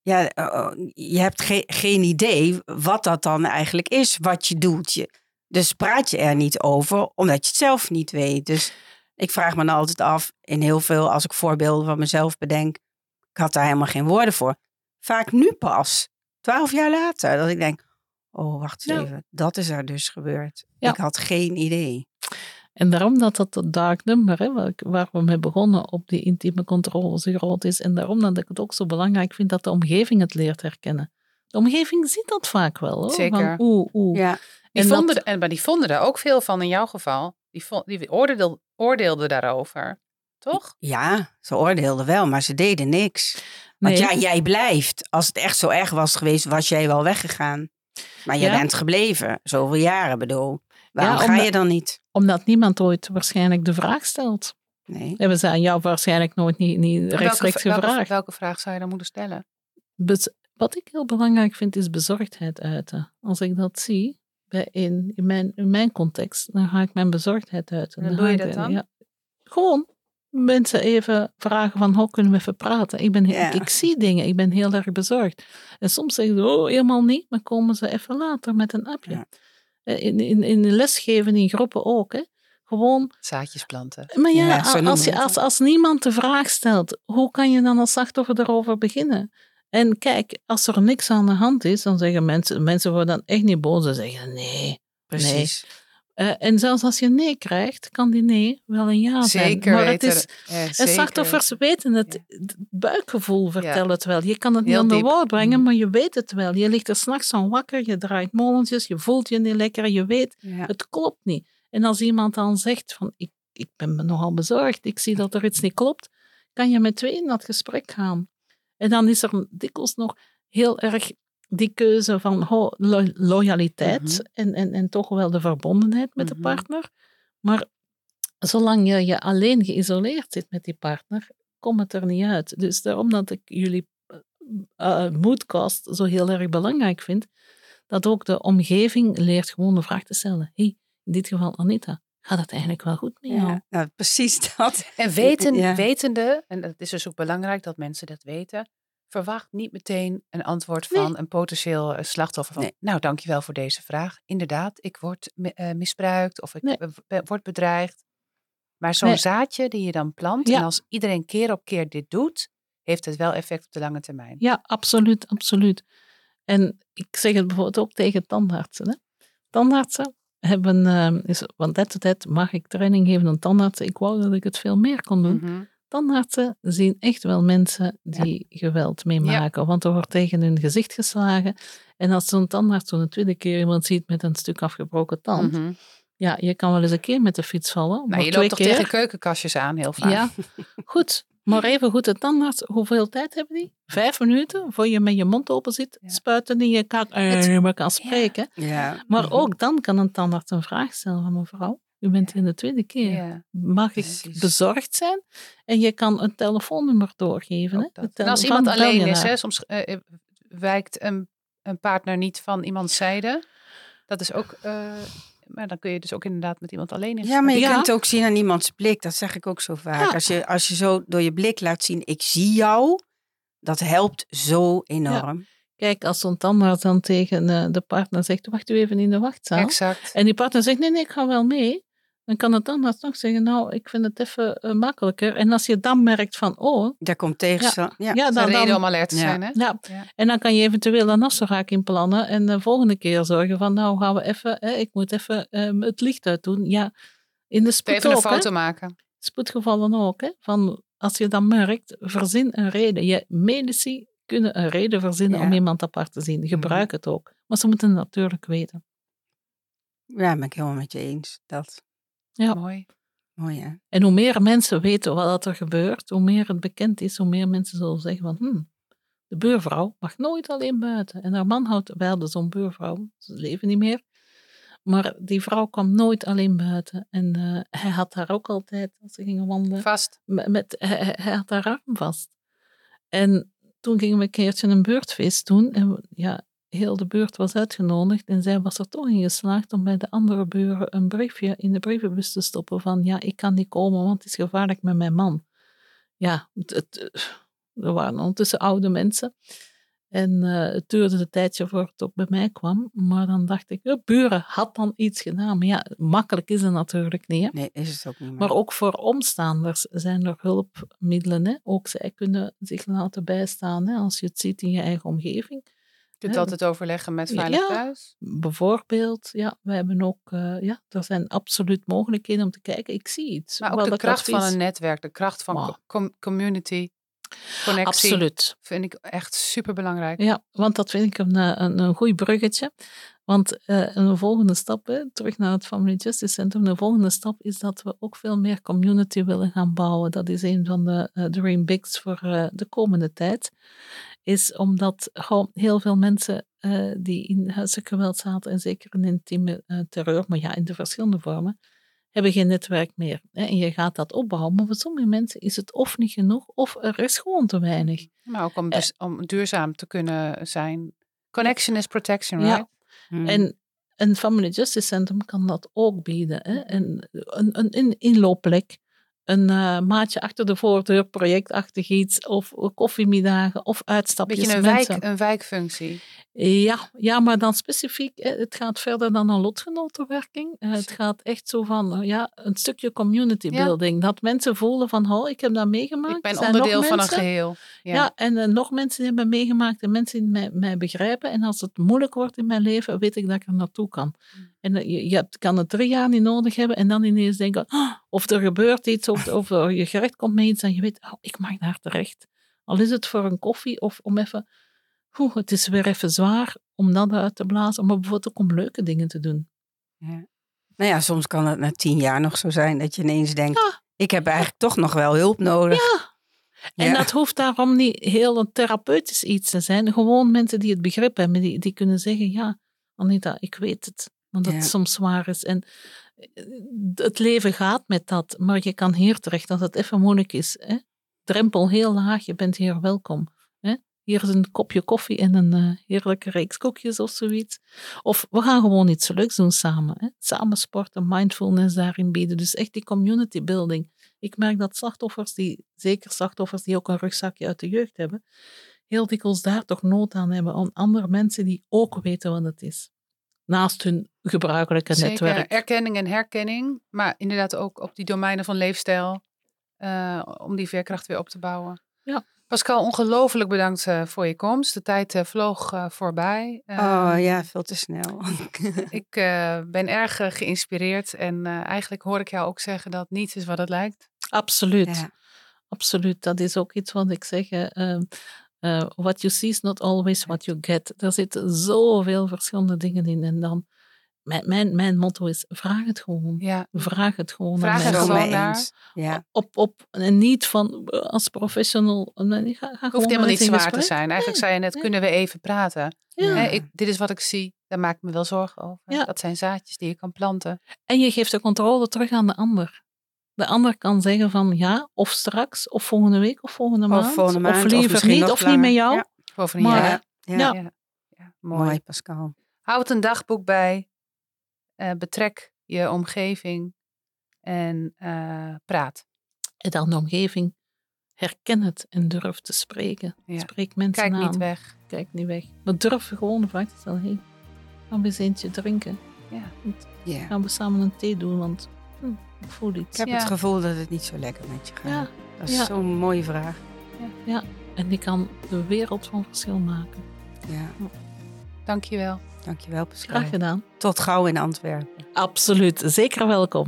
Ja, eh, eh, je hebt ge- geen idee wat dat dan eigenlijk is, wat je doet. Je, dus praat je er niet over, omdat je het zelf niet weet. Dus ik vraag me dan altijd af, in heel veel, als ik voorbeelden van mezelf bedenk, ik had daar helemaal geen woorden voor. Vaak nu pas, twaalf jaar later, dat ik denk, oh wacht eens Ja. even, dat is er dus gebeurd. Ja. Ik had geen idee. En daarom dat dat het dark number, hè, waar, we mee begonnen, op die intieme controle zo groot is. En daarom dat ik het ook zo belangrijk vind dat de omgeving het leert herkennen. De omgeving ziet dat vaak wel. Hoor, Zeker. Van, oeh, oeh. Ja, Die En dat- en, maar die vonden er ook veel van in jouw geval. Die, vond, die oordeelden, oordeelden daarover. Toch? ja, ze oordeelden wel, maar ze deden niks. Want Nee. ja, jij blijft. Als het echt zo erg was geweest, was jij wel weggegaan. Maar je Ja. bent gebleven, zoveel jaren bedoel. Waarom Ja, ga je dan niet? Omdat niemand ooit waarschijnlijk de vraag stelt. Nee. Hebben ze aan jou waarschijnlijk nooit niet, niet rechtstreeks welke, gevraagd. welke vraag zou je dan moeten stellen? Bez- wat ik heel belangrijk vind, is bezorgdheid uiten. Als ik dat zie, in, in, mijn, in mijn context, dan ga ik mijn bezorgdheid uiten. En hoe Dan doe je dat dan? Ja, gewoon mensen even vragen van, hoe kunnen we even praten? Ik, ben, ik zie dingen, ik ben heel erg bezorgd. En soms zeggen ze, oh, helemaal niet, maar komen ze even later met een appje. Ja. Eh, In, in, in de lesgeven in groepen ook, hè. Gewoon Zaadjes planten. maar ja, als, je, als, als niemand de vraag stelt, hoe kan je dan als slachtoffer erover beginnen? En kijk, als er niks aan de hand is, dan zeggen mensen, mensen worden dan echt niet boos en zeggen nee. Precies. Eh, en zelfs als je nee krijgt, kan die nee wel een ja zijn. Zeker maar het is, Ja, slachtoffers weten. het. Het buikgevoel vertelt het wel. Je kan het niet Heel onder diep. woord brengen, Mm. maar je weet het wel. Je ligt er s'nachts van wakker, je draait molentjes, je voelt je niet lekker, je weet, Ja. het klopt niet. En als iemand dan zegt van, ik, ik ben me nogal bezorgd, ik zie dat er iets niet klopt, kan je met twee in dat gesprek gaan. En dan is er dikwijls nog heel erg die keuze van lo- loyaliteit Mhm. en, en, en toch wel de verbondenheid met Mhm. de partner. Maar zolang je je alleen geïsoleerd zit met die partner, komt het er niet uit. Dus daarom dat ik jullie uh, moodcast zo heel erg belangrijk vind, dat ook de omgeving leert gewoon de vraag te stellen. hey, in dit geval Anita, gaat het eigenlijk wel goed met jou? Ja, nou, precies (laughs) dat. En weten, Ja. wetende, en het is dus ook belangrijk dat mensen dat weten, verwacht niet meteen een antwoord van een potentieel eh, slachtoffer van, Nee. nou dankjewel voor deze vraag. Inderdaad, ik word eh, misbruikt of ik Nee. eh, be- word bedreigd. Maar zo'n Nee. zaadje die je dan plant, Ja. en als iedereen keer op keer dit doet, heeft het wel effect op de lange termijn. Ja, absoluut, absoluut. En ik zeg het bijvoorbeeld ook tegen tandartsen. Hè. Tandartsen hebben, eh, is, van tijd tot tijd mag ik training geven aan tandartsen. Ik wou dat ik het veel meer kon doen. Mhm. Tandartsen zien echt wel mensen die geweld meemaken, want er wordt tegen hun gezicht geslagen. En als zo'n tandarts zo'n tweede keer iemand ziet met een stuk afgebroken tand, Mhm. ja, je kan wel eens een keer met de fiets vallen. Nou, maar je loopt toch keer, tegen keukenkastjes aan heel vaak. Ja, (laughs) goed. Maar even goed, de tandarts, hoeveel tijd hebben die? Vijf minuten voor je met je mond open zit, Ja. spuiten in je kaak en Het- je kan spreken. Ja. Maar Mhm. ook dan kan een tandarts een vraag stellen van mevrouw. U bent in de tweede keer. Mag ik bezorgd zijn? En je kan een telefoonnummer doorgeven. Hè? En als iemand alleen is, hè, soms eh, eh, wijkt een, een partner niet van iemands zijde. Dat is ook, eh, maar dan kun je dus ook inderdaad met iemand alleen in. Ja, maar je Ja. kunt ook zien aan iemands blik. Dat zeg ik ook zo vaak. Ja. Als, je, als je zo door je blik laat zien, ik zie jou. Dat helpt zo enorm. Kijk, als zo'n tandarts dan tegen eh, de partner zegt, wacht u even in de wachtzaal. Exact. En die partner zegt, nee, nee, ik ga wel mee. Dan kan de tandarts nog zeggen, nou, ik vind het even eh, makkelijker. En als je dan merkt van, oh, Daar komt tegenstand. Ja. ja, is dan, reden dan, om alert te Ja. zijn, hè? ja. Ja. En dan kan je eventueel een afspraak inplannen en de volgende keer zorgen van, nou, gaan we even, hè, ik moet even ehm, het licht uitdoen. Ja, in de spoed Even een hè. foto maken. spoedgevallen ook. Hè? Van, als je dat merkt, verzin een reden. Je medici kunnen een reden verzinnen Ja. om iemand apart te zien. Gebruik het ook. Maar ze moeten het natuurlijk weten. ja, ben ik helemaal met je eens. Dat. Ja. Mooi. Mooi hè? En hoe meer mensen weten wat er gebeurt, hoe meer het bekend is, hoe meer mensen zullen zeggen van, hm, de buurvrouw mag nooit alleen buiten. En haar man houdt, wij hadden zo'n buurvrouw, ze leven niet meer. Maar die vrouw kwam nooit alleen buiten. En eh, hij had haar ook altijd, als ze gingen wandelen, Vast. met, met- hij, had haar arm vast. En toen gingen we een keertje een buurtfeest doen. En ja, heel de buurt was uitgenodigd. En zij was er toch in geslaagd om bij de andere buren een briefje in de brievenbus te stoppen van ja, ik kan niet komen, want het is gevaarlijk met mijn man. Ja, het, het- er waren ondertussen oude mensen. En eh, het duurde een tijdje voor het ook bij mij kwam. Maar dan dacht ik, de buren had dan iets gedaan. Maar ja, makkelijk is het natuurlijk niet. Hè? Nee, is het ook niet. Maar ook voor omstaanders zijn er hulpmiddelen. Hè? Ook zij kunnen zich laten bijstaan hè? als je het ziet in je eigen omgeving. Je kunt Ja. altijd overleggen met Ja. Veilig Thuis. Bijvoorbeeld, ja, wij hebben ook, eh, ja, er zijn absoluut mogelijkheden om te kijken. Ik zie iets. Maar ook de kracht van een netwerk, de kracht van Wow. co- com- community, connectie, Absoluut. vind ik echt super belangrijk. Ja, want dat vind ik een, eh, een, een goed bruggetje. Want eh, een volgende stap, hè, terug naar het Family Justice Center, de volgende stap is dat we ook veel meer community willen gaan bouwen. Dat is een van de eh, Dream Bigs voor de komende tijd. Is omdat gewoon heel veel mensen die in huiselijk geweld zaten, en zeker in intieme terreur, maar ja, in de verschillende vormen, hebben geen netwerk meer. Hè? En je gaat dat opbouwen, maar voor sommige mensen is het of niet genoeg, of er is gewoon te weinig. Maar ook om, Eh. dus, om duurzaam te kunnen zijn. Connection is protection, Ja. right? Hmm. En een Family Justice Centrum kan dat ook bieden. Hè? En een, een, een inloopplek, een eh, maatje achter de voordeur, projectachtig iets, of koffiemiddagen, of uitstapjes. Beetje een, mensen. wijk, een wijkfunctie. Ja, ja, maar dan specifiek, hè, het gaat verder dan een lotgenotenwerking. Eh, het gaat echt zo van, eh, ja, een stukje community Ja. building. Dat mensen voelen van, oh, ik heb dat meegemaakt. Ik ben zijn onderdeel van een geheel. Ja. Ja, en eh, nog mensen die hebben meegemaakt en mensen die mij, mij begrijpen. En als het moeilijk wordt in mijn leven, weet ik dat ik er naartoe kan. Mm. En eh, je, je hebt, kan het drie jaar niet nodig hebben en dan ineens denken, "Ah, of er gebeurt iets, of, of je gerecht komt met iets en je weet, oh, ik mag daar terecht. Al is het voor een koffie of om even, oeh, het is weer even zwaar om dat uit te blazen, maar bijvoorbeeld ook om leuke dingen te doen. Ja. Nou ja, soms kan het na tien jaar nog zo zijn dat je ineens denkt, Ja. ik heb eigenlijk toch nog wel hulp nodig. Ja. En Ja. dat hoeft daarom niet heel een therapeutisch iets te zijn. Gewoon mensen die het begrip hebben, die, die kunnen zeggen, ja, Anita, ik weet het. Want het Ja. soms zwaar is. En eh, het leven gaat met dat. Maar je kan hier terecht als het even moeilijk is. Hè? Drempel heel laag, je bent hier welkom. Hè? Hier is een kopje koffie en een eh, heerlijke reeks koekjes of zoiets. Of we gaan gewoon iets leuks doen samen. Hè? Samen sporten, mindfulness daarin bieden. Dus echt die community building. Ik merk dat slachtoffers, die, zeker slachtoffers die ook een rugzakje uit de jeugd hebben, heel dikwijls daar toch nood aan hebben aan andere mensen die ook weten wat het is. Naast hun gebruikelijke Zeker, netwerk. erkenning en herkenning. Maar inderdaad ook op die domeinen van leefstijl. eh, om die veerkracht weer op te bouwen. Ja. Pascal, ongelooflijk bedankt eh, voor je komst. De tijd eh, vloog eh, voorbij. Eh, Oh ja, veel te snel. (laughs) Ik eh, ben erg geïnspireerd. En eh, eigenlijk hoor ik jou ook zeggen dat niets is wat het lijkt. Absoluut. Ja. Absoluut. Dat is ook iets wat ik zeg. Eh, eh, what you see is not always what you get. Er zitten zoveel verschillende dingen in. En dan, mijn, mijn, mijn motto is, vraag het gewoon. Ja, Vraag het gewoon Vraag aan het gewoon naar. Ja. Op, op, en niet van eh, als professional. Nee, ga, hoeft helemaal niet zwaar te zijn. Eigenlijk Nee, zei je net, nee. kunnen we even praten? Ja. Hè, ik, dit is wat ik zie. Daar maak ik me wel zorgen over. Ja. Dat zijn zaadjes die je kan planten. En je geeft de controle terug aan de ander. De ander kan zeggen van ja, of straks, of volgende week, of volgende Of maand. volgende maand, of liever niet, of niet met jou. Ja. Over een Maar- jaar. Ja. Ja. Ja. Ja, mooi. Mooi, Pascal. Houd een dagboek bij. Eh, betrek je omgeving. En eh, praat. En dan de omgeving. Herken het en durf te spreken. Ja. Spreek mensen Kijk aan. niet weg. Kijk niet weg. Maar durf gewoon de vraag te stellen. Hey, gaan we eens eentje drinken? Ja. Ja. Gaan we samen een thee doen? Want hm, ik voel iets. Ik heb Ja. het gevoel dat het niet zo lekker met je gaat. Ja, Dat is ja. zo'n mooie vraag. en die kan de wereld van verschil maken. Ja. Dankjewel. Dankjewel, Pascal. Graag gedaan. Tot gauw in Antwerpen. Absoluut. Zeker welkom.